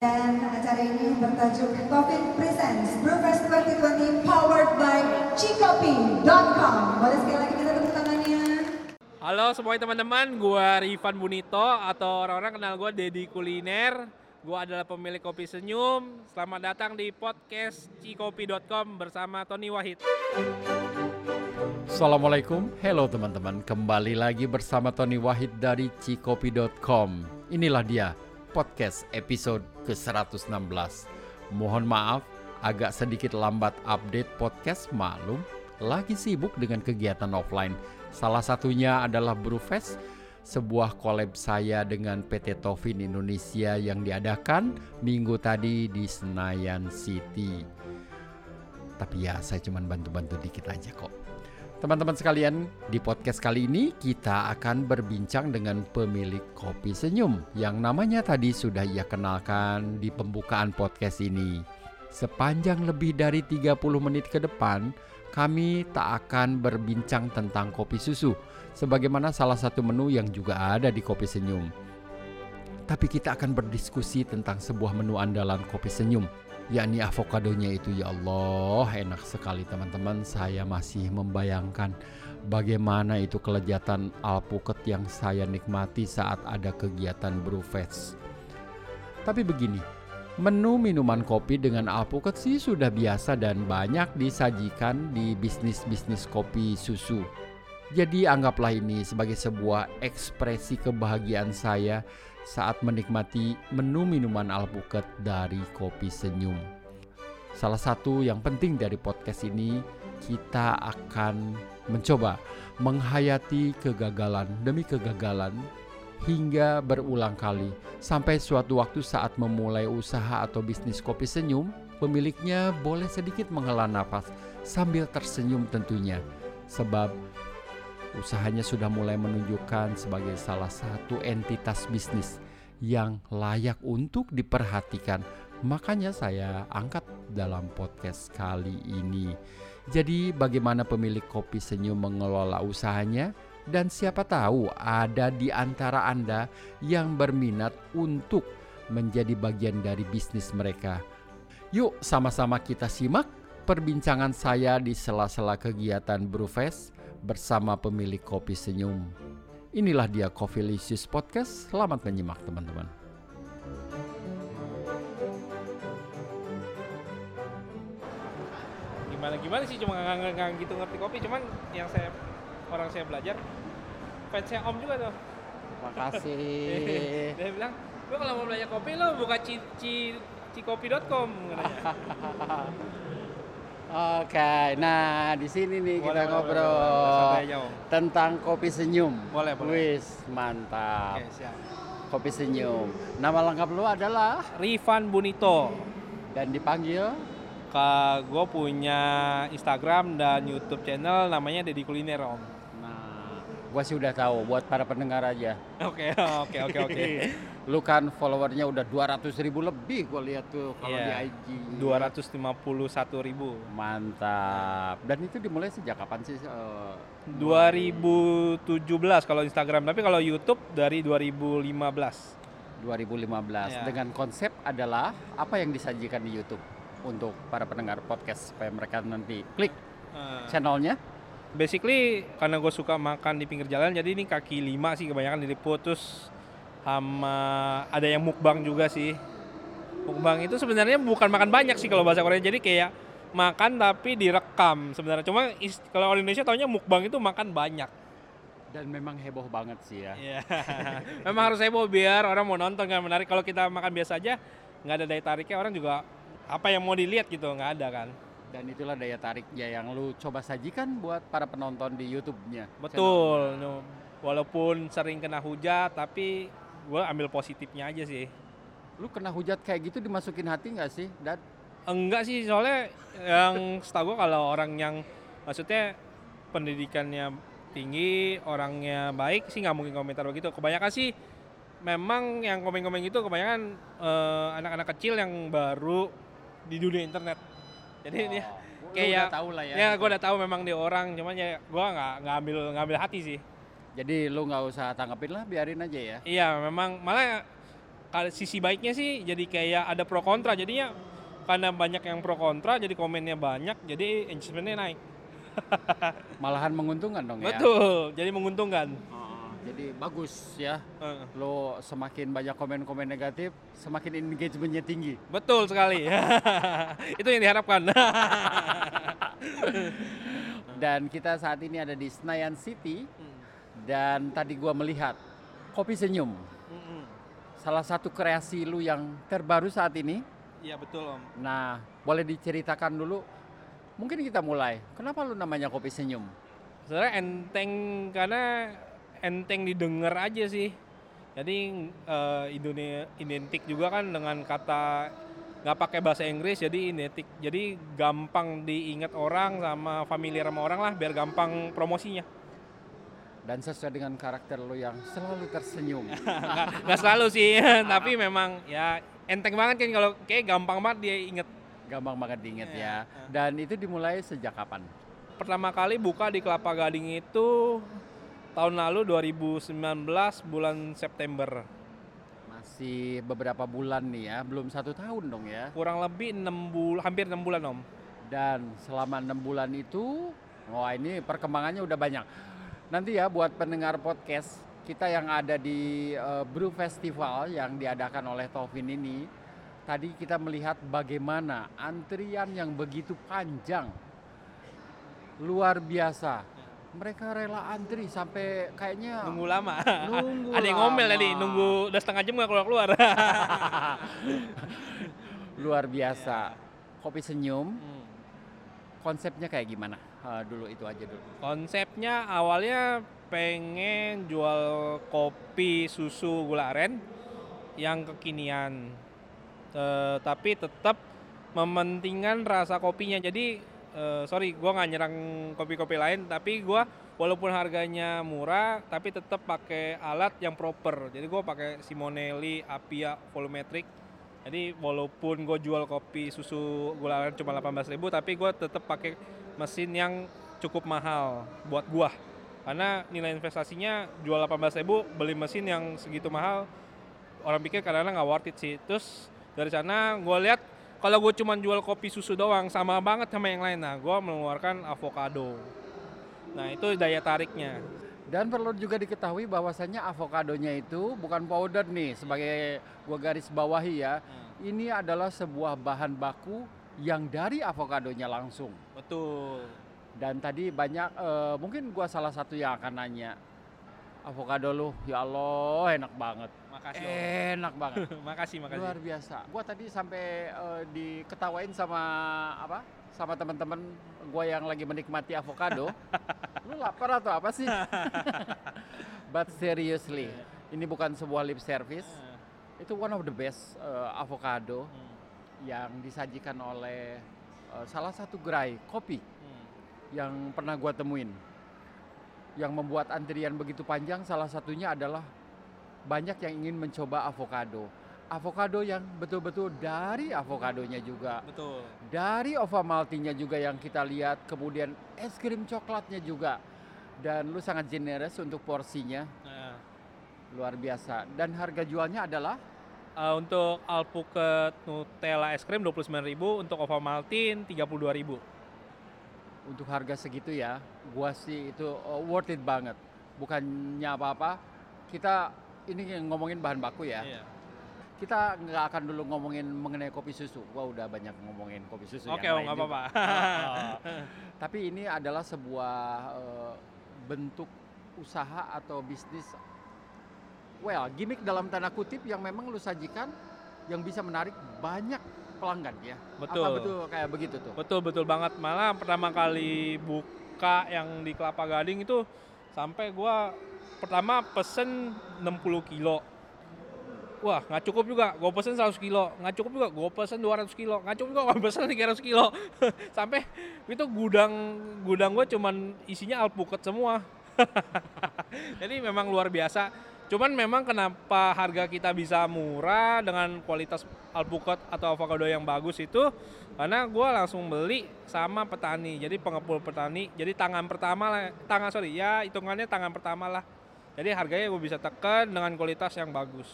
Dan acara ini bertajuk Coffee Presents Brewfest 2020 powered by Cikopi.com. Boleh sekali lagi kita tepuk tangannya. Halo semuanya teman-teman, gua Rifan Bunito atau orang-orang kenal gua Dedi Kuliner. Gua adalah pemilik Kopi Senyum. Selamat datang di podcast cikopi.com bersama Tony Wahid. Assalamualaikum, hello teman-teman. Kembali lagi bersama Tony Wahid dari cikopi.com. Inilah dia, podcast episode ke-116. Mohon maaf, agak sedikit lambat update podcast malum. Lagi sibuk dengan kegiatan offline. Salah satunya adalah Brewfest, sebuah collab saya dengan PT Tofin Indonesia yang diadakan minggu tadi di Senayan City. Tapi ya saya cuma bantu-bantu dikit aja kok. Teman-teman sekalian, di podcast kali ini kita akan berbincang dengan pemilik Kopi Senyum yang namanya tadi sudah ia kenalkan di pembukaan podcast ini. Sepanjang lebih dari 30 menit ke depan, kami tak akan berbincang tentang kopi susu sebagaimana salah satu menu yang juga ada di Kopi Senyum. Tapi kita akan berdiskusi tentang sebuah menu andalan Kopi Senyum yakni avokadonya itu. Ya Allah enak sekali teman-teman. Saya masih membayangkan bagaimana itu kelejatan alpukat yang saya nikmati saat ada kegiatan Brewfest. Tapi begini menu minuman kopi dengan alpukat sih sudah biasa dan banyak disajikan di bisnis-bisnis kopi susu. Jadi anggaplah ini sebagai sebuah ekspresi kebahagiaan saya saat menikmati menu minuman alpukat dari Kopi Senyum. Salah satu yang penting dari podcast ini, kita akan mencoba menghayati kegagalan demi kegagalan hingga berulang kali sampai suatu waktu saat memulai usaha atau bisnis kopi senyum, pemiliknya boleh sedikit menghela nafas sambil tersenyum tentunya. Sebab usahanya sudah mulai menunjukkan sebagai salah satu entitas bisnis yang layak untuk diperhatikan. Makanya saya angkat dalam podcast kali ini. Jadi bagaimana pemilik kopi senyum mengelola usahanya dan siapa tahu ada di antara Anda yang berminat untuk menjadi bagian dari bisnis mereka. Yuk sama-sama kita simak perbincangan saya di sela-sela kegiatan Brewfest bersama pemilik Kopi Senyum. Inilah dia Coffee Licious Podcast. Selamat menyimak teman-teman. Gimana gimana sih cuma nggak nggak gitu ngerti kopi, cuman yang saya orang saya belajar fansnya Om juga tuh. Makasih. Dia bilang, "Lu kalau mau belajar kopi lo buka ci, ci, cikopi.com." Oke, nah di sini nih Boleh, kita boleh, ngobrol boleh, boleh. Tentang kopi senyum. Boleh, boleh. Wis, mantap. Oke, siap. Kopi senyum. Nama lengkap lu adalah Rifan Bunito. dan dipanggil Ka, gue punya Instagram dan YouTube channel namanya Dedi Kuliner Om. Nah, gua sih udah tahu buat para pendengar aja. Oke, oke, oke, oke. Lu kan followernya udah 200 ribu lebih gua lihat tuh kalau Iya, di IG. 251 ribu. Mantap. Dan itu dimulai sejak kapan sih? eh, 2017 kalau Instagram, tapi kalau YouTube dari 2015. 2015. Iya. Dengan konsep adalah apa yang disajikan di YouTube untuk para pendengar podcast supaya mereka nanti klik Eh, channelnya. basically karena gue suka makan di pinggir jalan, jadi ini kaki lima sih kebanyakan diliput terus sama ada yang mukbang juga sih. Mukbang itu sebenarnya bukan makan banyak sih kalau bahasa Korea, jadi kayak makan tapi direkam sebenarnya. Cuma kalau orang Indonesia taunya mukbang itu makan banyak. Dan memang heboh banget sih ya. Iya. Memang harus heboh biar orang mau nonton kan menarik. Kalau kita makan biasa aja nggak ada daya tariknya orang juga apa yang mau dilihat gitu nggak ada kan. Dan itulah daya tariknya yang lu coba sajikan buat para penonton di YouTube-nya. Betul. no. Walaupun sering kena hujat tapi gue ambil positifnya aja sih. Lu kena hujat kayak gitu dimasukin hati nggak sih? Dan Enggak sih soalnya yang setahu gue kalau orang yang maksudnya pendidikannya tinggi, orangnya baik sih nggak mungkin komentar begitu. Kebanyakan sih memang yang komen-komen itu kebanyakan eh, anak-anak kecil yang baru di dunia internet. Jadi dia Oh, lu kayak udah tahu lah ya. ya gue udah tahu memang dia orang, cuman ya gue nggak nggak ambil nggak ambil hati sih. Jadi lu nggak usah tanggepin lah, biarin aja ya. Iya memang malah kalau sisi baiknya sih jadi kayak ada pro kontra jadinya karena banyak yang pro kontra jadi komennya banyak jadi engagementnya naik Malahan menguntungkan dong ya. betul jadi menguntungkan Oh, jadi bagus ya. Heeh. Lo semakin banyak komen-komen negatif, semakin engagementnya tinggi. betul sekali itu yang diharapkan Dan kita saat ini ada di Senayan City dan tadi gua melihat kopi senyum. Mm-mm. Salah satu kreasi lu yang terbaru saat ini. iya betul om Nah, boleh diceritakan dulu. Mungkin kita mulai. Kenapa lu namanya kopi senyum? sebenarnya enteng karena enteng didengar aja sih jadi eh, idone- identik juga kan dengan kata nggak pakai bahasa Inggris jadi identik jadi gampang diingat orang sama familiar sama orang lah biar gampang promosinya Dan sesuai dengan karakter lu yang selalu tersenyum. nggak selalu sih tapi memang ya enteng banget kan kalau kayak gampang banget dia inget Gampang banget diinget ya. Iya. Dan itu dimulai sejak kapan? pertama kali buka di Kelapa Gading itu tahun lalu 2019 bulan September Masih beberapa bulan nih ya, belum satu tahun dong ya. kurang lebih enam bulan hampir enam bulan om Dan selama enam bulan itu, wah ini perkembangannya udah banyak. Nanti ya buat pendengar podcast kita yang ada di eh, Brew Festival yang diadakan oleh Taufin ini, tadi kita melihat bagaimana antrian yang begitu panjang, luar biasa. Mereka rela antri sampai kayaknya nunggu lama. Nunggu ada yang ngomel tadi nunggu udah setengah jam nggak keluar keluar luar biasa. Kopi senyum, konsepnya kayak gimana? Ah, dulu itu aja dulu. konsepnya awalnya pengen jual kopi susu gula aren yang kekinian. Eh, tapi tetap mementingkan rasa kopinya. Jadi eh, sorry gua nggak nyerang kopi-kopi lain tapi gua walaupun harganya murah tapi tetap pakai alat yang proper. Jadi gua pakai Simonelli Apia volumetric jadi walaupun gue jual kopi susu gula aren cuma 18.000 tapi gue tetap pakai mesin yang cukup mahal buat gua. Karena nilai investasinya jual 18.000 beli mesin yang segitu mahal orang pikir kadang-kadang nggak worth it sih. Terus dari sana gue lihat kalau gue cuma jual kopi susu doang sama banget sama yang lain. Nah gue mengeluarkan avocado. Nah itu daya tariknya Dan perlu juga diketahui bahwasannya avokadonya itu bukan powder nih sebagai gua garis bawahi ya. Ini adalah sebuah bahan baku yang dari avokadonya langsung. betul Dan tadi banyak eh, mungkin gua salah satu yang akan nanya. Avokado lu, ya Allah, enak banget. makasih. Enak banget. makasih makasih Luar biasa. Gua tadi sampai eh, diketawain sama apa? Sama teman-teman gua yang lagi menikmati avokado. Lu lapar atau apa sih? But seriously, ini bukan sebuah lip service. Itu one of the best eh, avocado Hmm, yang disajikan oleh eh, salah satu gerai kopi hmm. yang pernah gua temuin. Yang membuat antrian begitu panjang salah satunya adalah banyak yang ingin mencoba avocado. Avocado yang betul-betul dari avokadonya juga. betul Dari ova maltinya juga yang kita lihat, kemudian es krim coklatnya juga. Dan lu sangat generous untuk porsinya, Nah, luar biasa. Dan harga jualnya adalah eh, untuk alpukat Nutella es krim 29.000 untuk Ovaltine 32.000 untuk harga segitu ya, gua sih itu uh, worth it banget. Bukannya apa-apa, kita ini ngomongin bahan baku ya. Iya. Kita nggak akan dulu ngomongin mengenai kopi susu. Gua udah banyak ngomongin kopi susu. Oke, Om, lain nggak apa-apa. Uh, Tapi ini adalah sebuah uh, bentuk usaha atau bisnis, well, gimmick dalam tanda kutip yang memang lu sajikan yang bisa menarik banyak pelanggan ya. Apa Betul. betul kayak begitu tuh? Betul betul banget. Malah pertama kali buka yang di Kelapa Gading itu sampai gua pertama pesen 60 kilo. Wah nggak cukup juga, gue pesen 100 kilo, nggak cukup juga, gue pesen 200 kilo, nggak cukup juga, gue pesen 300 kilo. Sampai itu gudang gudang gue cuman isinya alpukat semua. Jadi memang luar biasa. Cuman memang kenapa harga kita bisa murah dengan kualitas alpukat atau avocado yang bagus itu karena gue langsung beli sama petani. Jadi pengepul petani. Jadi tangan pertama lah, tangan sorry ya hitungannya tangan pertama lah. Jadi harganya gue bisa tekan dengan kualitas yang bagus.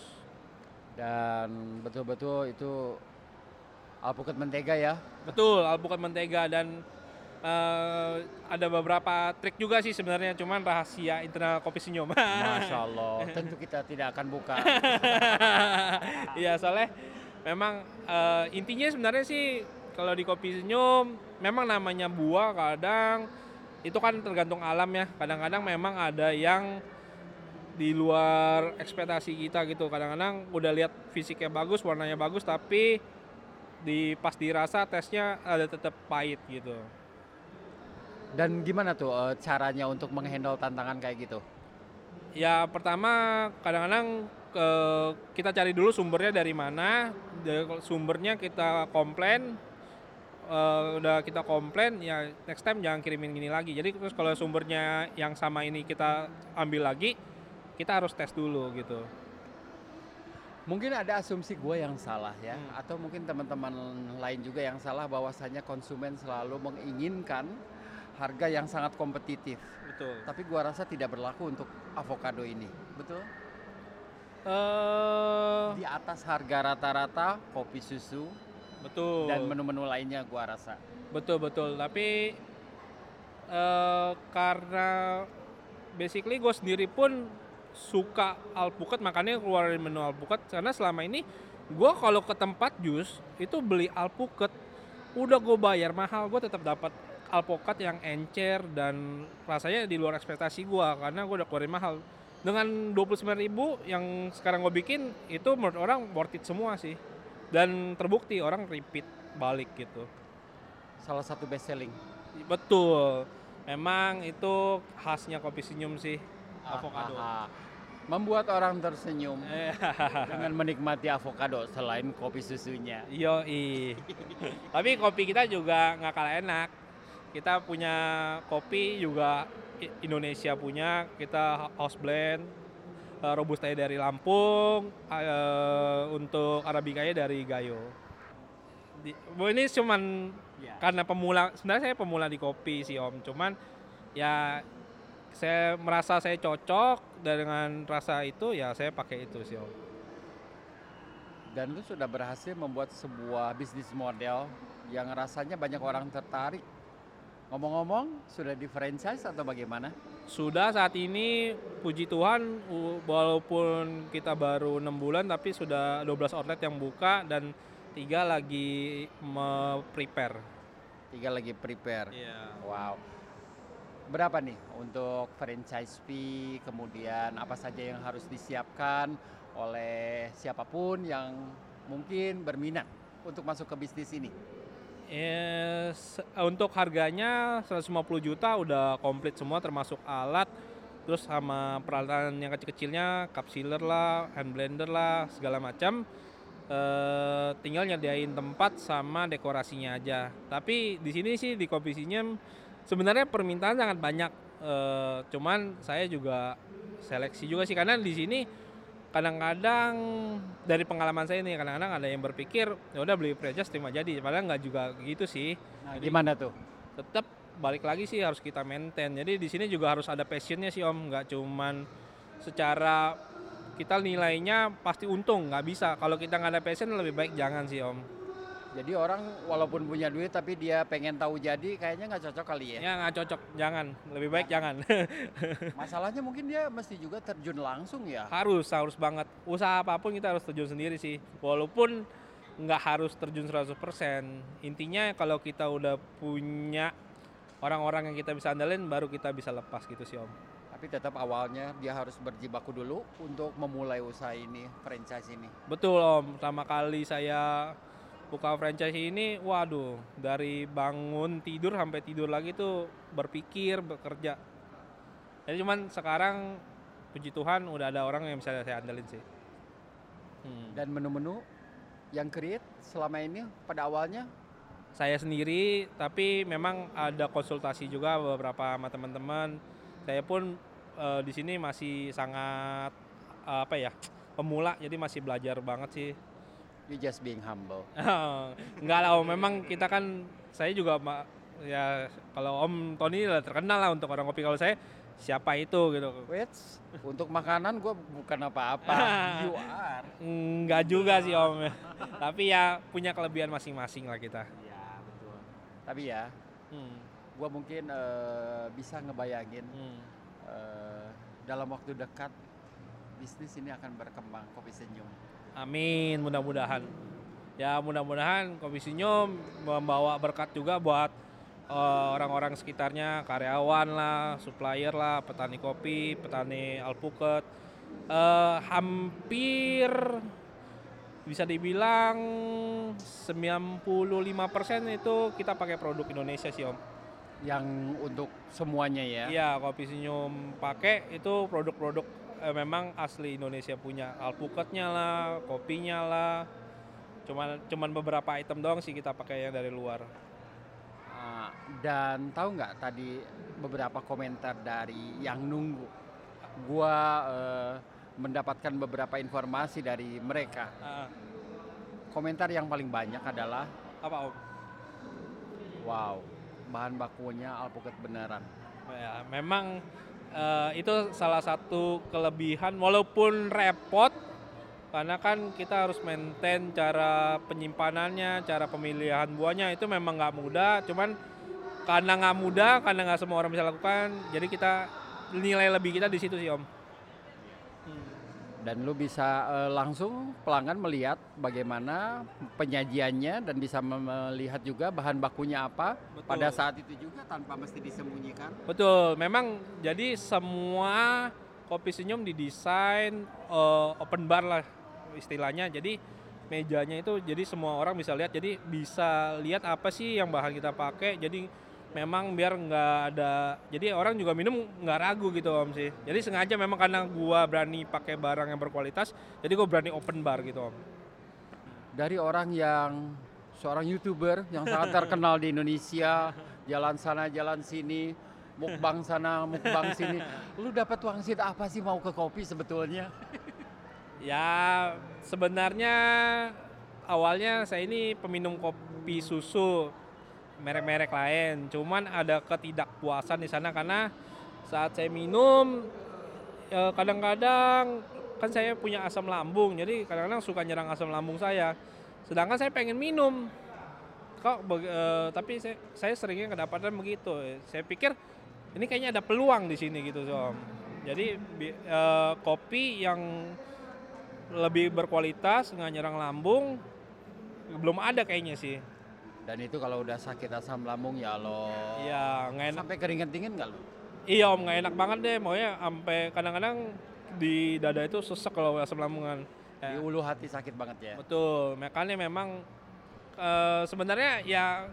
Dan betul-betul itu alpukat mentega ya. Betul, alpukat mentega dan eh, ada beberapa trik juga sih sebenarnya, cuman rahasia internal kopi senyum. Masya Allah, tentu kita tidak akan buka. Iya soalnya memang eh, intinya sebenarnya sih kalau di kopi senyum memang namanya buah kadang itu kan tergantung alam ya. Kadang-kadang memang ada yang di luar ekspektasi kita gitu. Kadang-kadang udah lihat fisiknya bagus, warnanya bagus tapi di pas dirasa tesnya ada tetap pahit gitu. Dan gimana tuh eh, caranya untuk menghandle tantangan kayak gitu? Ya pertama kadang-kadang ke kita cari dulu sumbernya dari mana. Dari sumbernya kita komplain. eh, udah kita komplain ya next time jangan kirimin gini lagi. Jadi terus kalau sumbernya yang sama ini kita ambil lagi, kita harus tes dulu gitu. Mungkin ada asumsi gue yang salah ya, Hmm. atau mungkin teman-teman lain juga yang salah bahwasanya konsumen selalu menginginkan harga yang sangat kompetitif. Betul. Tapi gua rasa tidak berlaku untuk avocado ini, betul? Eh Di atas harga rata-rata kopi susu betul. dan menu-menu lainnya gua rasa. Betul betul. Tapi eh karena basically gue sendiri pun suka alpukat makanya keluarin menu alpukat karena selama ini gue kalau ke tempat jus itu beli alpukat udah gue bayar mahal gue tetap dapat alpukat yang encer dan rasanya di luar ekspektasi gue karena gue udah keluarin mahal dengan 29.000 yang sekarang gue bikin itu menurut orang worth it semua sih dan terbukti orang repeat balik gitu Salah satu best selling. Betul. Memang itu khasnya kopi senyum sih, avocado. Ahaha. Membuat orang tersenyum Eh, dengan menikmati avocado selain kopi susunya. Yoi. Tapi kopi kita juga nggak kalah enak. Kita punya kopi juga Indonesia punya, kita house blend. eh, Robusta dari Lampung, eh, untuk Arabica dari Gayo. Ini cuman Ya. karena pemula sebenarnya saya pemula di kopi sih om cuman ya saya merasa saya cocok dengan rasa itu ya saya pakai itu sih om Dan lu sudah berhasil membuat sebuah bisnis model yang rasanya banyak orang tertarik. Ngomong-ngomong, sudah di franchise atau bagaimana? sudah saat ini puji Tuhan walaupun kita baru enam bulan tapi sudah 12 outlet yang buka dan tiga lagi me-prepare Tiga lagi prepare. Iya. Wow. Berapa nih untuk franchise fee, kemudian apa saja yang harus disiapkan oleh siapa pun yang mungkin berminat untuk masuk ke bisnis ini? Yes, untuk harganya 150 juta udah komplit semua termasuk alat terus sama peralatan yang kecil-kecilnya cup sealer lah, hand blender lah, segala macam. Eh, tinggal nyediain tempat sama dekorasinya aja. Tapi di sini sih di Kopi Sinyem sebenarnya permintaan sangat banyak. Eh, cuman saya juga seleksi juga sih karena di sini kadang-kadang dari pengalaman saya nih kadang-kadang ada yang berpikir ya udah beli franchise terima jadi padahal nggak juga gitu sih Nah, Jadi- gimana tuh? tetap balik lagi sih harus kita maintain jadi di sini juga harus ada passionnya sih om nggak cuman secara kita nilainya pasti untung nggak bisa kalau kita nggak ada passion lebih baik jangan sih om Jadi orang walaupun punya duit tapi dia pengen tahu jadi kayaknya nggak cocok kali ya. ya nggak cocok. Jangan. Lebih baik jangan. Masalahnya mungkin dia mesti juga terjun langsung ya. harus harus banget. Usaha apa pun kita harus terjun sendiri sih. Walaupun nggak harus terjun 100% intinya kalau kita udah punya orang-orang yang kita bisa andalin baru kita bisa lepas gitu sih om. Tapi tetap awalnya dia harus berjibaku dulu untuk memulai usaha ini, franchise ini. betul om. Pertama kali saya buka franchise ini waduh dari bangun tidur sampai tidur lagi tuh berpikir bekerja. Jadi cuman sekarang puji Tuhan udah ada orang yang bisa saya andalin sih. Hmm. Dan menu-menu yang create selama ini pada awalnya? Saya sendiri tapi memang ada konsultasi juga beberapa sama teman-teman. Saya pun eh, di sini masih sangat apa ya pemula jadi masih belajar banget sih you just being humble. enggak lah om memang kita kan saya juga ya kalau om Tony lah terkenal lah untuk orang kopi kalau saya siapa itu gitu. Wait, untuk makanan gue bukan apa-apa. you are. Enggak juga sih om. Tapi ya punya kelebihan masing-masing lah kita. Iya betul. Tapi ya, Hmm, gue mungkin eh, bisa ngebayangin hmm. eh, dalam waktu dekat bisnis ini akan berkembang kopi senyum. Amin, mudah-mudahan. Ya mudah-mudahan Kopi Senyum membawa berkat juga buat eh, orang-orang sekitarnya, karyawan lah, supplier lah, petani kopi, petani alpukat. Eh, hampir bisa dibilang 95% itu kita pakai produk Indonesia sih Om. Yang untuk semuanya ya. Iya, Kopi Senyum pakai itu produk-produk eh, memang asli Indonesia punya. Alpukatnya lah, kopinya lah. Cuman cuman beberapa item doang sih kita pakai yang dari luar. Ah, dan tahu nggak tadi beberapa komentar dari yang nunggu. Gua eh, mendapatkan beberapa informasi dari mereka. Ah, Komentar yang paling banyak adalah, apa Om? wow, bahan bakunya alpukat beneran. Ya, memang eh, itu salah satu kelebihan walaupun repot karena kan kita harus maintain cara penyimpanannya, cara pemilihan buahnya itu memang nggak mudah. Cuman karena nggak mudah, karena nggak semua orang bisa lakukan, jadi kita nilai lebih kita di situ sih om. Dan lu bisa eh, langsung pelanggan melihat bagaimana penyajiannya dan bisa melihat juga bahan bakunya apa Betul. pada saat itu juga tanpa mesti disembunyikan. Betul, memang jadi semua kopi senyum didesain eh, open bar lah istilahnya. Jadi mejanya itu jadi semua orang bisa lihat. Jadi bisa lihat apa sih yang bahan kita pakai. Jadi memang biar nggak ada. Jadi orang juga minum nggak ragu gitu om sih. Jadi sengaja memang karena gua berani pakai barang yang berkualitas. Jadi gua berani open bar gitu om. Dari orang yang seorang youtuber yang sangat terkenal di Indonesia, jalan sana jalan sini, mukbang sana mukbang sini, lu dapat wangsit apa sih mau ke kopi sebetulnya? Ya sebenarnya awalnya saya ini peminum kopi susu merek-merek lain. Cuman ada ketidakpuasan di sana karena saat saya minum eh, kadang-kadang kan saya punya asam lambung. Jadi kadang-kadang suka nyerang asam lambung saya. Sedangkan saya pengen minum. Kok eh, tapi saya, saya seringnya kedapatan begitu. Saya pikir ini kayaknya ada peluang di sini gitu, Om. Jadi eh, kopi yang lebih berkualitas nggak nyerang lambung belum ada kayaknya sih Dan itu kalau udah sakit asam lambung ya lo. iya nggak enak. Sampai keringet dingin nggak lu? iya om nggak enak banget deh. Maunya sampai kadang-kadang di dada itu sesek kalau asam lambungan. Di Ya, ulu hati sakit banget ya. betul. Makanya memang eh, sebenarnya ya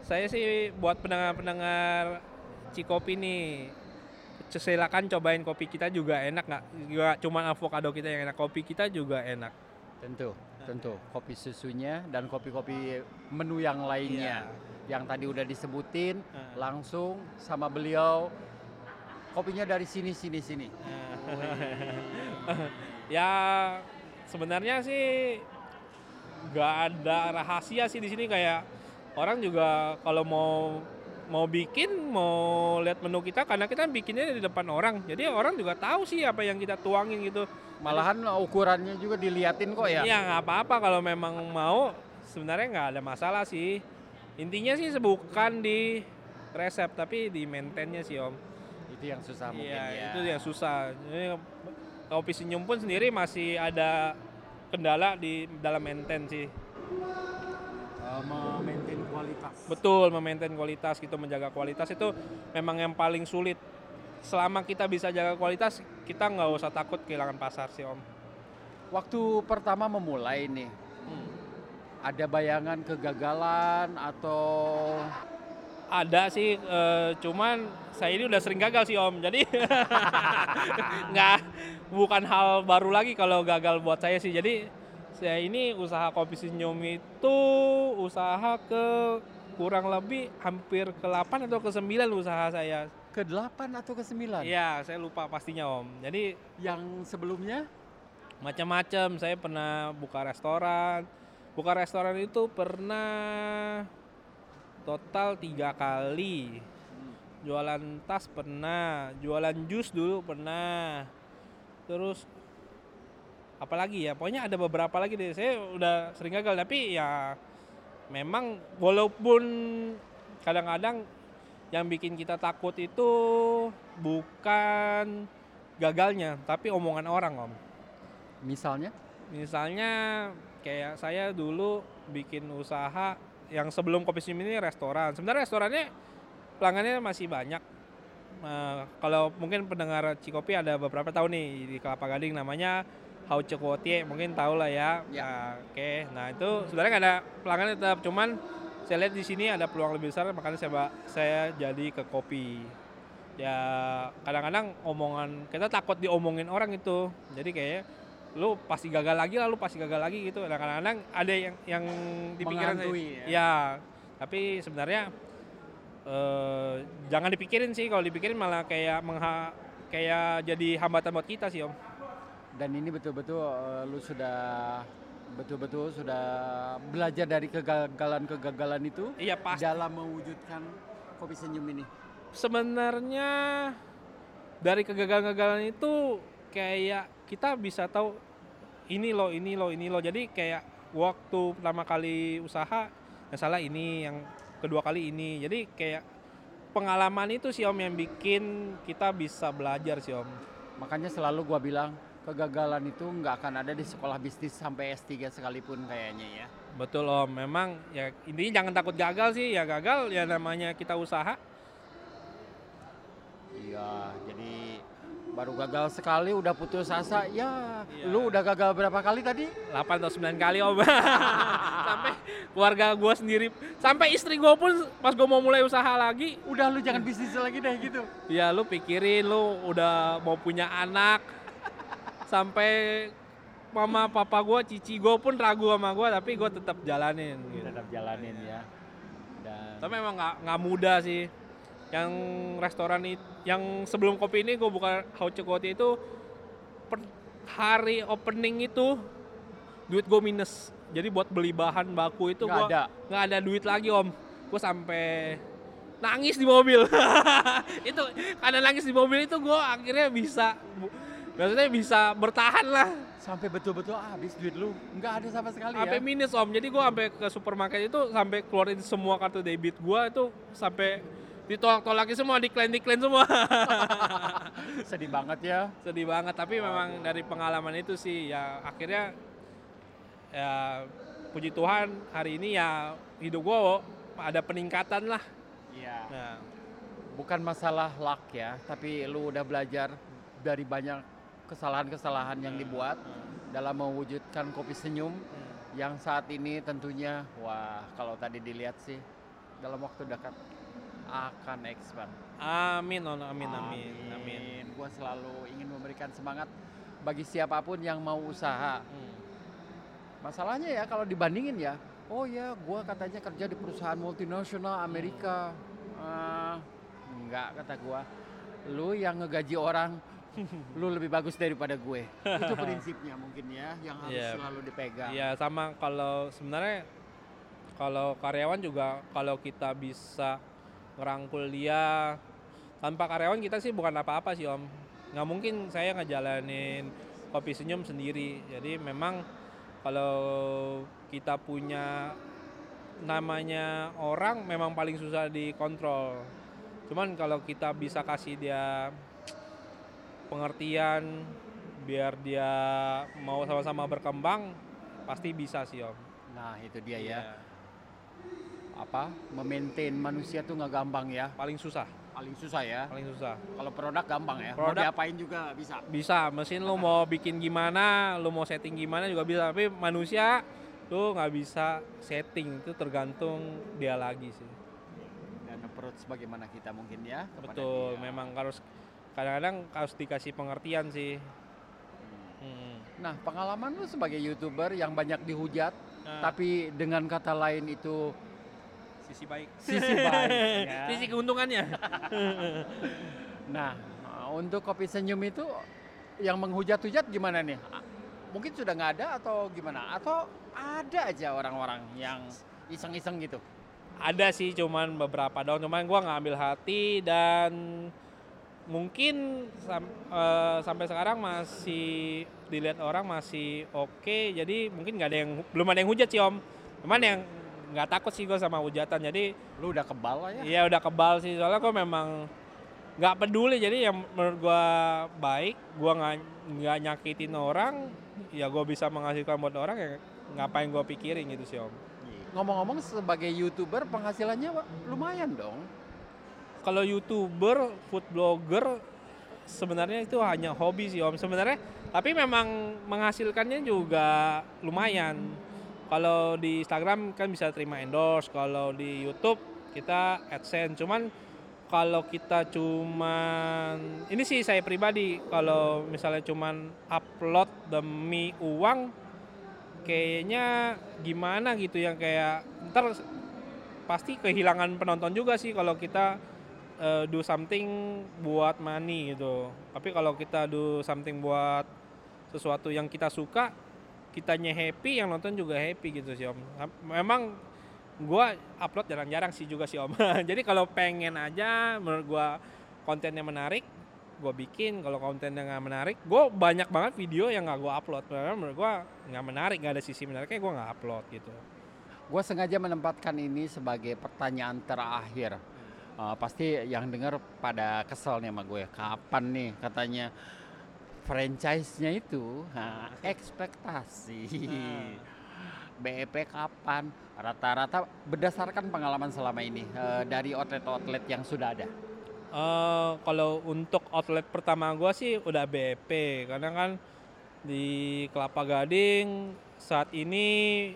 saya sih buat pendengar-pendengar Cikopi nih silakan cobain kopi kita juga enak nggak? Nggak cuma avocado kita yang enak kopi kita juga enak. Tentu, tentu. Kopi susunya dan kopi-kopi menu yang lainnya. Yang tadi udah disebutin, Nah. langsung sama beliau. Kopinya dari sini, sini, sini. ya sebenarnya sih nggak ada rahasia sih di sini kayak orang juga kalau mau mau bikin mau lihat menu kita karena kita bikinnya di depan orang jadi orang juga tahu sih apa yang kita tuangin gitu Malahan ukurannya juga diliatin kok ya. ya nggak apa-apa kalau memang mau sebenarnya nggak ada masalah sih intinya sih bukan di resep tapi di maintainnya sih om Itu yang susah mungkin Iya, ya. itu yang susah. Jadi kopi senyum pun sendiri masih ada kendala di dalam maintain sih. Eh, memaintain kualitas. Betul, memaintain kualitas gitu, menjaga kualitas itu memang yang paling sulit. Selama kita bisa jaga kualitas, kita nggak usah takut kehilangan pasar sih om. Waktu pertama memulai nih, Hmm. ada bayangan kegagalan atau Ada sih, eh, cuman saya ini udah sering gagal sih om, jadi nggak bukan hal baru lagi kalau gagal buat saya sih. Jadi saya ini usaha kopi senyum itu usaha ke kurang lebih hampir ke 8 atau ke 9 usaha saya. ke 8 atau ke 9? Iya, saya lupa pastinya om. Jadi Yang sebelumnya macam-macam, saya pernah buka restoran. Buka restoran itu pernah total tiga kali. jualan tas pernah jualan jus dulu pernah terus apalagi ya pokoknya ada beberapa lagi deh. Saya udah sering gagal tapi ya memang walaupun kadang-kadang yang bikin kita takut itu bukan gagalnya tapi omongan orang om. Misalnya? misalnya kayak saya dulu bikin usaha yang sebelum kopi senyum ini restoran. Sebenarnya restorannya pelanggannya masih banyak. Eh, kalau mungkin pendengar Cikopi ada beberapa tahun nih di Kelapa Gading namanya Hau Cekotie mungkin tahu lah ya. Ya. Nah, Oke, nah itu sebenarnya nggak ada pelanggan tetap cuman saya lihat di sini ada peluang lebih besar makanya saya saya jadi ke kopi. Ya kadang-kadang omongan kita takut diomongin orang itu. Jadi kayak lu pasti gagal lagi lah, lu pasti gagal lagi gitu. Nah, kadang-kadang ada yang yang di pikiran saya. Menghantui ya? Ya, tapi sebenarnya eh, jangan dipikirin sih kalau dipikirin malah kayak mengha kayak jadi hambatan buat kita sih om. Dan ini betul-betul eh, lu sudah betul-betul sudah belajar dari kegagalan-kegagalan itu Iya pasti. dalam mewujudkan kopi senyum ini. Sebenarnya dari kegagalan-kegagalan itu kayak kita bisa tahu ini loh, ini loh, ini loh. Jadi kayak waktu pertama kali usaha yang salah ini, yang kedua kali ini. Jadi kayak pengalaman itu sih om yang bikin kita bisa belajar sih om. Makanya selalu gua bilang kegagalan itu nggak akan ada di sekolah bisnis sampai S3 sekalipun kayaknya ya. Betul om, memang ya intinya jangan takut gagal sih. Ya gagal ya namanya kita usaha. Iya, jadi baru gagal sekali udah putus asa. Ya, Iya. lu udah gagal berapa kali tadi? 8 atau 9 kali om sampai keluarga gua sendiri sampai istri gua pun pas gua mau mulai usaha lagi Udah lu jangan bisnis lagi deh gitu. ya lu pikirin lu udah mau punya anak sampai mama papa gua cici gua pun ragu sama gua tapi gua tetap jalanin gitu. Tetap jalanin ya. Dan tapi memang nggak nggak mudah sih yang restoran itu yang sebelum kopi ini gua buka Hauce Kopi itu per hari opening itu duit gue minus jadi buat beli bahan baku itu ada. nggak ada duit lagi om gue sampai nangis di mobil itu karena nangis di mobil itu gue akhirnya bisa maksudnya bisa bertahan lah sampai betul-betul habis duit lu. Nggak ada sama sekali sampai ya. minus om jadi gue sampai ke supermarket itu sampai keluarin semua kartu debit gue itu sampai ditolak-tolakin semua diklaim-diklaim semua Sedih banget ya. sedih banget tapi memang dari pengalaman itu sih ya akhirnya ya puji Tuhan hari ini ya hidup gue ada peningkatan lah Iya. nah, Bukan masalah luck ya, tapi lu udah belajar dari banyak kesalahan-kesalahan yang dibuat dalam mewujudkan kopi senyum yang saat ini tentunya wah kalau tadi dilihat sih dalam waktu dekat akan expand. amin on amin amin amin, Gua selalu ingin memberikan semangat bagi siapa pun yang mau usaha. Hmm. Masalahnya ya kalau dibandingin ya, oh ya gua katanya kerja di perusahaan multinasional Amerika. Ah, enggak kata gua. Lu yang ngegaji orang, lu lebih bagus daripada gue. Itu prinsipnya mungkin ya yang harus Iya. selalu dipegang. ya sama kalau sebenarnya kalau karyawan juga kalau kita bisa ngerangkul dia tanpa karyawan kita sih bukan apa-apa sih om nggak mungkin saya ngejalanin kopi senyum sendiri jadi memang kalau kita punya namanya orang memang paling susah dikontrol cuman kalau kita bisa kasih dia pengertian biar dia mau sama-sama berkembang pasti bisa sih om Nah itu dia ya. Iya. Apa? Memaintain manusia tuh nggak gampang ya. paling susah Paling susah ya. paling susah Kalau produk gampang ya. Produk- Mau diapain juga bisa. bisa mesin lu mau bikin gimana lu mau setting gimana juga bisa tapi manusia lu nggak bisa setting itu tergantung dia lagi sih Dan approach bagaimana kita mungkin ya. betul dia. memang harus kadang-kadang harus dikasih pengertian sih Hmm. Hmm. Nah pengalaman lu sebagai youtuber yang banyak dihujat, Nah, tapi dengan kata lain itu sisi baik sisi baik. ya. sisi keuntungannya Nah untuk kopi senyum itu yang menghujat-hujat gimana nih? Mungkin sudah nggak ada atau gimana? Atau ada aja orang-orang yang iseng-iseng gitu? ada sih cuman beberapa doang cuman gua nggak ambil hati dan mungkin sam- eh, sampai sekarang masih dilihat orang masih oke. Jadi mungkin nggak ada yang belum ada yang hujat sih om. Cuman yang nggak takut sih gue sama hujatan. Jadi Lu udah kebal lah ya? Iya udah kebal sih. Soalnya gue memang nggak peduli. Jadi yang menurut gue baik gue nggak nggak nyakitin orang ya gue bisa menghasilkan buat orang ya ngapain gue pikirin gitu sih om. Ngomong-ngomong sebagai youtuber penghasilannya lumayan dong. Kalau youtuber food blogger sebenarnya itu hanya hobi sih om. Sebenarnya tapi memang menghasilkannya juga lumayan. Kalau di Instagram kan bisa terima endorse kalau di YouTube kita AdSense. Cuman kalau kita cuman ini sih saya pribadi kalau misalnya cuman upload demi uang kayaknya gimana gitu yang kayak ntar pasti kehilangan penonton juga sih kalau kita eh, do something buat money gitu. Tapi kalau kita do something buat sesuatu yang kita suka, kitanya happy, yang nonton juga happy gitu sih om. Memang gua upload jarang-jarang sih juga sih om. Jadi kalau pengen aja menurut gua kontennya menarik, gua bikin. Kalau kontennya nggak menarik, gua banyak banget video yang nggak gua upload. Karena menurut gua nggak menarik, nggak ada sisi menariknya, gua nggak upload gitu. Gue sengaja menempatkan ini sebagai pertanyaan terakhir. Uh, pasti yang dengar pada kesel nih sama gue. Kapan nih katanya franchise-nya itu nah, ekspektasi. BEP kapan? Rata-rata berdasarkan pengalaman selama ini uh, dari outlet-outlet yang sudah ada. Eh, kalau untuk outlet pertama gua sih udah BEP karena kan di Kelapa Gading saat ini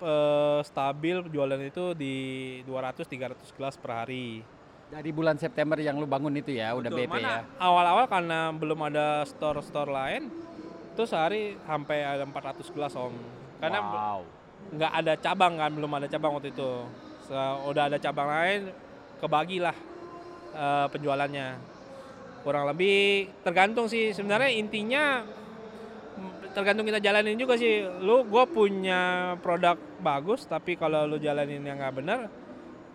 eh, stabil jualan itu di 200-300 gelas per hari. Dari bulan September yang lu bangun itu ya, udah Betul, BP mana ya. Awal-awal karena belum ada store-store lain, itu sehari sampai ada 400 gelas om. Karena wow. nggak ada cabang kan, belum ada cabang waktu itu. Se- udah ada cabang lain, kebagilah eh, penjualannya. Kurang lebih tergantung sih sebenarnya intinya tergantung kita jalanin juga sih. Lu gue punya produk bagus tapi kalau lu jalanin yang nggak bener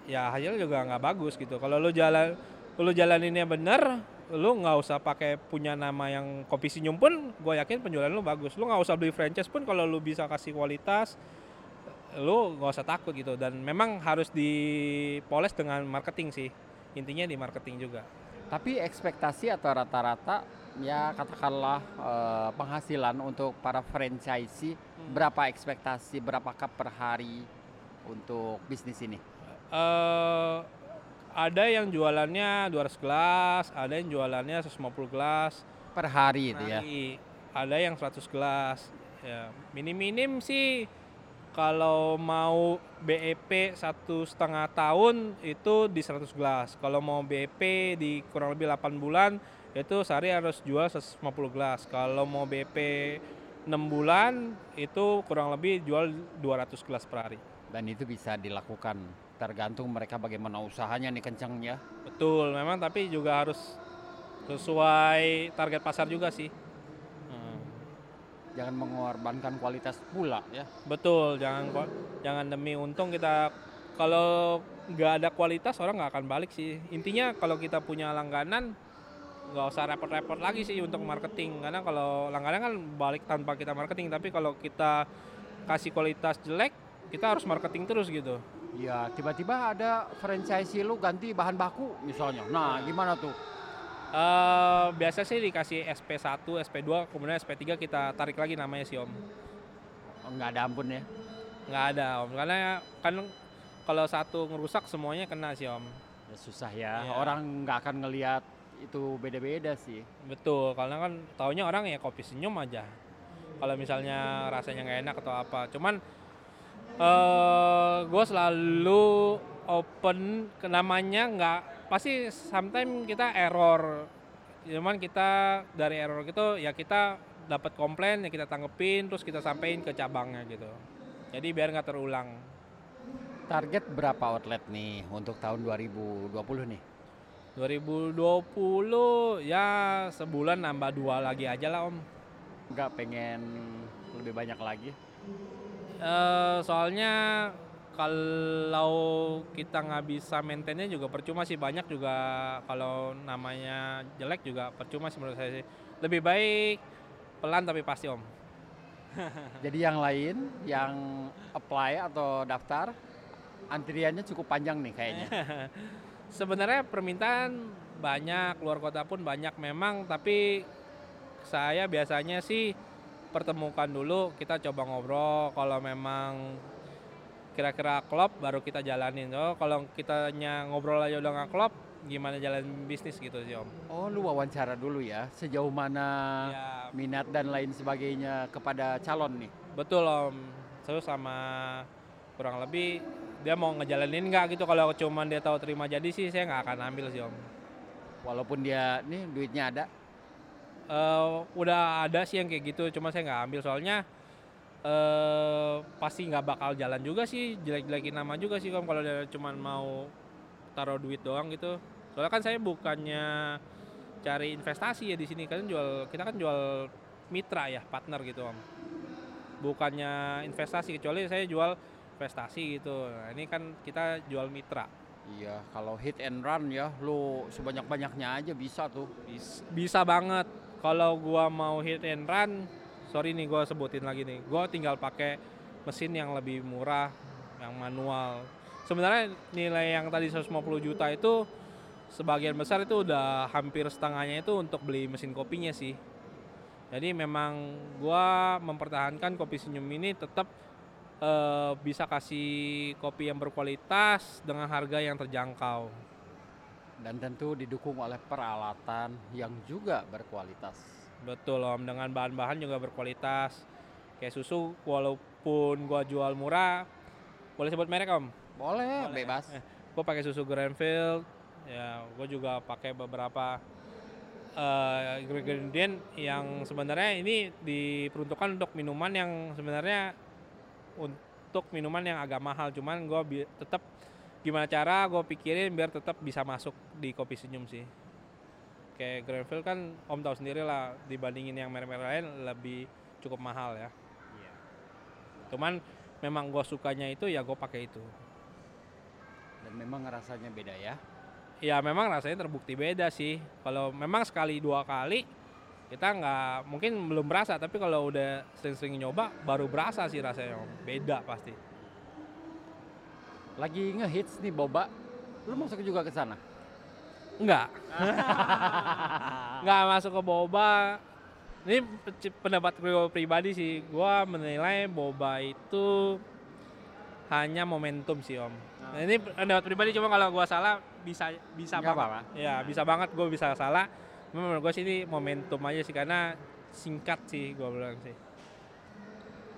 ya hasilnya juga nggak bagus gitu. Kalau lu jalan lu jalaninnya bener, lu nggak usah pakai punya nama yang kopi senyum pun, gue yakin penjualan lu bagus. Lu nggak usah beli franchise pun kalau lu bisa kasih kualitas, lu nggak usah takut gitu. Dan memang harus dipoles dengan marketing sih. Intinya di marketing juga. Tapi ekspektasi atau rata-rata ya katakanlah eh, penghasilan untuk para franchisee berapa ekspektasi berapa cup per hari untuk bisnis ini? eh ada yang jualannya 200 gelas, ada yang jualannya 150 gelas. Per hari itu ya. Ada yang 100 gelas. Ya, minim-minim sih kalau mau BEP satu setengah tahun itu di 100 gelas. Kalau mau BEP di kurang lebih 8 bulan itu sehari harus jual 150 gelas. Kalau mau BEP 6 bulan itu kurang lebih jual 200 gelas per hari. Dan itu bisa dilakukan tergantung mereka bagaimana usahanya nih kencangnya. Betul, memang tapi juga harus sesuai target pasar juga sih. Hmm, Jangan mengorbankan kualitas pula ya. Betul, jangan jangan demi untung kita kalau nggak ada kualitas orang nggak akan balik sih. Intinya kalau kita punya langganan nggak usah repot-repot lagi sih untuk marketing karena kalau langganan kan balik tanpa kita marketing tapi kalau kita kasih kualitas jelek kita harus marketing terus gitu. Ya tiba-tiba ada franchisee lu ganti bahan baku misalnya. Nah gimana tuh? Eh biasa sih dikasih SP1, SP2, kemudian SP3 kita tarik lagi namanya sih Om. Nggak ada ampun ya. nggak ada om karena kan kalau satu ngerusak semuanya kena sih om Ya susah ya. Iya. Orang nggak akan ngelihat itu beda-beda sih. betul karena kan taunya orang ya kopi senyum aja. Kalau misalnya rasanya nggak enak atau apa. Cuman eh gue selalu open ke namanya nggak pasti sometimes kita error. Cuman kita dari error gitu ya kita dapat komplain ya kita tanggepin terus kita sampein ke cabangnya gitu. Jadi biar nggak terulang. Target berapa outlet nih untuk tahun 2020 nih? 2020 ya sebulan nambah dua lagi aja lah om. Nggak pengen lebih banyak lagi? Eh, soalnya kalau kita nggak bisa maintainnya juga percuma sih banyak juga kalau namanya jelek juga percuma sih menurut saya sih lebih baik pelan tapi pasti om Jadi yang lain yang apply atau daftar antriannya cukup panjang nih kayaknya. sebenarnya permintaan banyak luar kota pun banyak memang tapi saya biasanya sih pertemukan dulu kita coba ngobrol. Kalau memang kira-kira klop baru kita jalanin. Oh kalau kitanya ngobrol aja udah nggak klop gimana jalan bisnis gitu sih om? Oh, lu wawancara dulu ya, sejauh mana ya. minat dan lain sebagainya kepada calon nih. betul om. Terus sama kurang lebih dia mau ngejalanin nggak gitu? Kalau cuman dia tahu terima jadi sih saya nggak akan ambil sih om. Walaupun dia nih duitnya ada, Eh, udah ada sih yang kayak gitu cuma saya nggak ambil. Soalnya eh pasti nggak bakal jalan juga sih jelek-jelekin nama juga sih om kalau dia cuman mau taruh duit doang gitu. Soalnya kan saya bukannya cari investasi ya di sini kan jual kita kan jual mitra ya partner gitu om. Bukannya investasi kecuali saya jual investasi gitu. Nah ini kan kita jual mitra. Iya kalau hit and run ya, lu sebanyak-banyaknya aja bisa tuh. Bis- bisa banget. Kalau gua mau hit and run sorry nih gua sebutin lagi nih. Gua tinggal pakai mesin yang lebih murah yang manual. Sebenarnya nilai yang tadi 150 juta itu sebagian besar itu udah hampir setengahnya itu untuk beli mesin kopinya sih. Jadi memang gua mempertahankan kopi senyum ini tetap eh, bisa kasih kopi yang berkualitas dengan harga yang terjangkau Dan tentu didukung oleh peralatan yang juga berkualitas. Betul om, dengan bahan-bahan juga berkualitas. Kayak susu, walaupun gua jual murah, boleh sebut merek om? Boleh, Boleh. bebas. Eh, Gua pakai susu Grandfield, ya gue juga pakai beberapa eh, ingredient yang sebenarnya ini diperuntukkan untuk minuman yang sebenarnya untuk minuman yang agak mahal, cuman gue tetap gimana cara gue pikirin biar tetap bisa masuk di kopi senyum sih. Kayak Grandfield kan om tahu sendiri lah dibandingin yang merek-merek lain lebih cukup mahal ya. Cuman memang gue sukanya itu ya gue pakai itu. Dan memang rasanya beda ya. Ya memang rasanya terbukti beda sih. Kalau memang sekali dua kali kita nggak mungkin belum berasa tapi kalau udah sering-sering nyoba baru berasa sih rasanya Om. beda pasti. Lagi ngehits nih boba. Lu masuk juga ke sana? Enggak. Nggak masuk ke boba. Ini pe- pendapat gue pribadi sih. Gua menilai boba itu hanya momentum sih om. Nah, ini pendapat pribadi cuma kalau gua salah bisa bisa Nggak banget. apa-apa. Ya bisa banget gue bisa salah. Menurut gue sih ini momentum aja sih karena singkat sih gue bilang sih.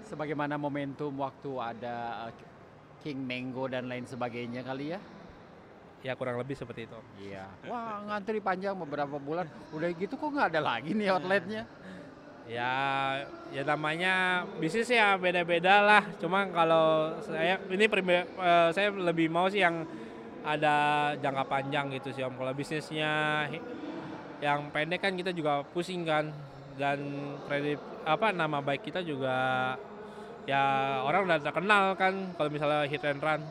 Sebagaimana momentum waktu ada uh, King Mango dan lain sebagainya kali ya. Ya kurang lebih seperti itu. Iya. Wah ngantri panjang beberapa bulan. Udah gitu kok nggak ada lagi nih outletnya. Ya, ya namanya bisnis ya beda-beda lah. Cuma kalau saya ini pribe- eh, saya lebih mau sih yang ada jangka panjang gitu sih om. Kalau bisnisnya yang pendek kan kita juga pusing kan dan kredit apa nama baik kita juga ya orang udah terkenal kan kalau misalnya hit and run.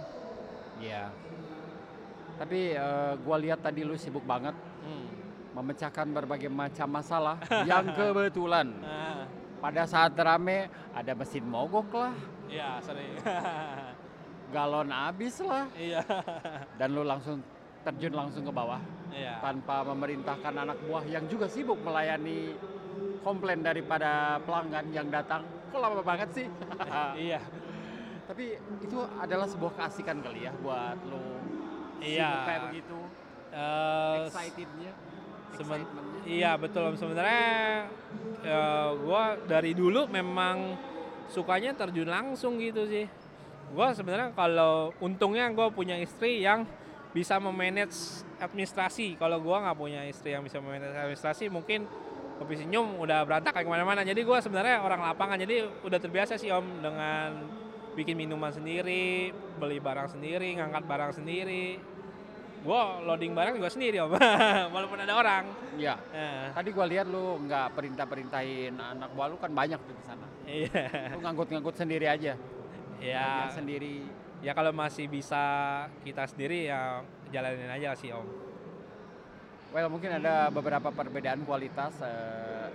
Iya. Tapi uh, gua lihat tadi lu sibuk banget memecahkan berbagai macam masalah yang kebetulan Ah, pada saat rame ada mesin mogok lah, Iya sering. galon habis lah, Iya. dan lu langsung terjun langsung ke bawah Iya. tanpa memerintahkan anak buah yang juga sibuk melayani komplain daripada pelanggan yang datang. Kok lama banget sih? Iya. Tapi itu adalah sebuah keasikan kali ya buat lu Iya. sibuk kayak begitu, Eh, excitednya, Semen- iya betul Om. sebenarnya eh, gua dari dulu memang sukanya terjun langsung gitu sih gua sebenarnya kalau untungnya gua punya istri yang bisa memanage administrasi. Kalau gua nggak punya istri yang bisa memanage administrasi mungkin kopi senyum udah berantakan ke mana-mana. Jadi gua sebenarnya orang lapangan jadi udah terbiasa sih om dengan bikin minuman sendiri beli barang sendiri ngangkat barang sendiri. Gua loading barang juga sendiri om walaupun ada orang. Iya. Nah, Tadi gua lihat lu nggak perintah-perintahin anak buah lu kan banyak tuh di sana. iya. Lu ngangkut-ngangkut sendiri aja. ya Biar sendiri ya kalau masih bisa kita sendiri ya jalanin aja sih om. Well, mungkin ada beberapa perbedaan kualitas eh,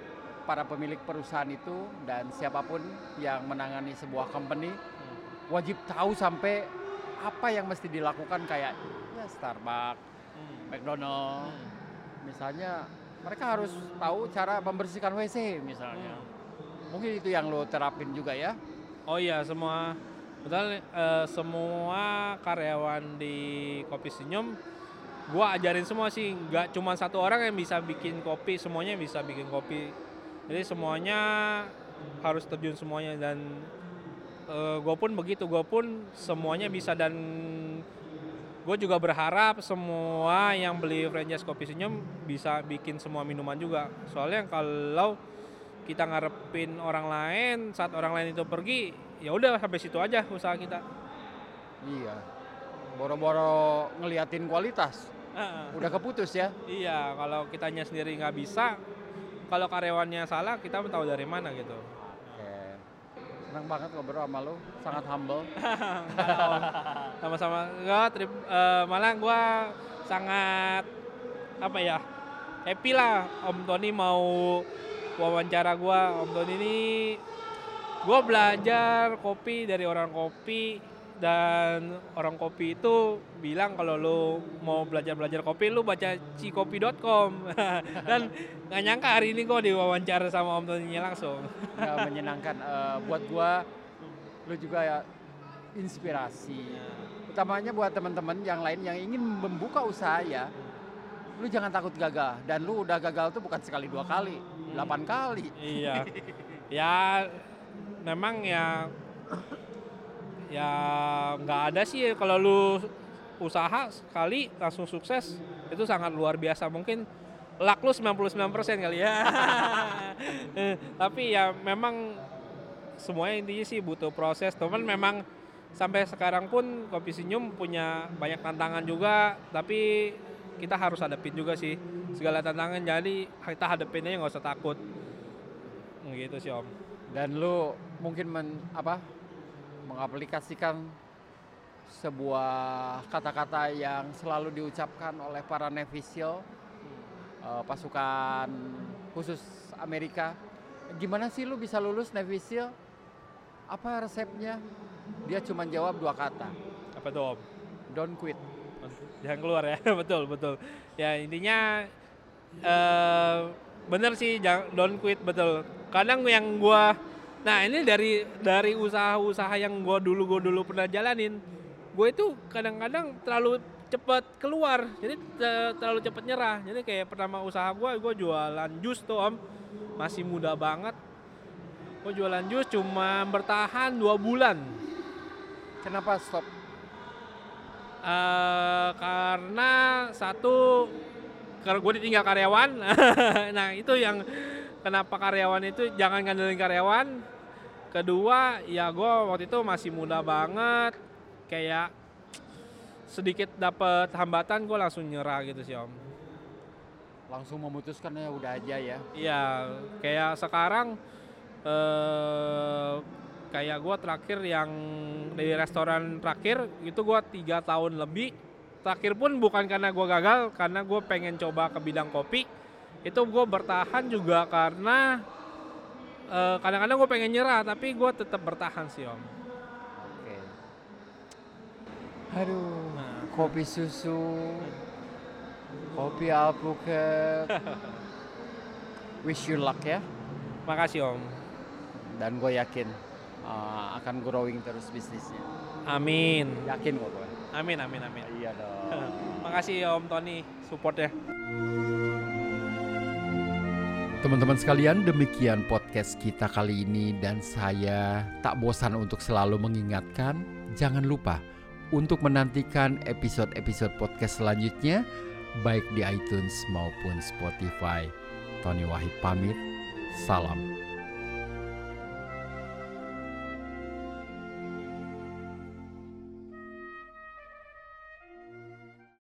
para pemilik perusahaan itu dan siapa pun yang menangani sebuah company wajib tahu sampai apa yang mesti dilakukan kayak ya Starbucks, McDonald, misalnya mereka harus tahu cara membersihkan WC misalnya. Mungkin itu yang lo terapin juga ya. Oh iya semua betul eh, semua karyawan di Kopi Senyum gua ajarin semua sih. Nggak cuma satu orang yang bisa bikin kopi semuanya bisa bikin kopi. Jadi semuanya harus terjun semuanya dan gue pun begitu. Gue pun semuanya bisa dan gue juga berharap semua yang beli franchise kopi senyum bisa bikin semua minuman juga. Soalnya kalau kita ngarepin orang lain saat orang lain itu pergi ya udah sampai situ aja usaha kita Iya. Boro-boro ngeliatin kualitas. Heeh. Udah keputus ya. iya kalau kitanya sendiri nggak bisa kalau karyawannya salah kita tahu dari mana gitu Oke. Senang banget ngobrol sama lo, sangat humble. sama-sama enggak tri- eh, malah gua sangat apa ya happy lah Om Tony mau wawancara gua Om Tony ini gua belajar kopi dari orang kopi dan orang kopi itu bilang kalau lu mau belajar-belajar kopi lu baca cikopi.com dan nggak nyangka hari ini gua diwawancara sama Om Tony langsung Ya, menyenangkan. Eh, buat gua, lu juga ya inspirasi. Utamanya buat teman-teman yang lain yang ingin membuka usaha ya. Lu jangan takut gagal. Dan lu udah gagal tuh bukan sekali dua kali, delapan kali. Iya. ya memang ya ya nggak ada sih kalau lu usaha sekali langsung sukses itu sangat luar biasa mungkin luck lu 99% kali ya. Tapi ya memang semuanya intinya sih butuh proses. Teman memang sampai sekarang pun Kopi Senyum punya banyak tantangan juga, tapi kita harus hadapin juga sih segala tantangan. Jadi kita hadapin aja nggak usah takut. Gitu sih Om. Dan lu mungkin men, apa mengaplikasikan sebuah kata-kata yang selalu diucapkan oleh para nevisil eh, pasukan khusus Amerika. Gimana sih lu bisa lulus nevisil? Apa resepnya? Dia cuma jawab dua kata, Apa tuh Om? don't quit. Jangan keluar ya, betul betul. Ya intinya eh bener sih, jangan don't quit betul. Kadang yang gua, nah ini dari dari usaha-usaha yang gua dulu gua dulu pernah jalanin, gue itu kadang-kadang terlalu cepat keluar, jadi te- terlalu cepat nyerah. Jadi kayak pertama usaha gua, gua jualan jus tuh om, masih muda banget. Gue jualan jus cuma bertahan dua bulan. Kenapa stop? Eh, karena satu karena gue ditinggal karyawan nah itu yang kenapa karyawan itu jangan ngandelin karyawan kedua ya gue waktu itu masih muda banget kayak sedikit dapet hambatan gue langsung nyerah gitu sih om Langsung memutuskan ya udah aja ya. Iya, kayak sekarang eh kayak gua terakhir yang di restoran terakhir itu gua tiga tahun lebih. Terakhir pun bukan karena gua gagal, karena gue pengen coba ke bidang kopi. Itu gue bertahan juga karena eh, kadang-kadang gue pengen nyerah, tapi gue tetap bertahan sih om. Oke. Aduh, Nah. kopi susu, kopi alpukat. Wish you luck ya. Makasih om. Dan gue yakin uh, akan growing terus bisnisnya. Amin. Yakin gue. Amin amin amin. Iya dong. Makasih om Tony supportnya. Teman-teman sekalian, demikian podcast kita kali ini dan saya tak bosan untuk selalu mengingatkan, jangan lupa untuk menantikan episode-episode podcast selanjutnya baik di iTunes maupun Spotify. Tony Wahid pamit, salam.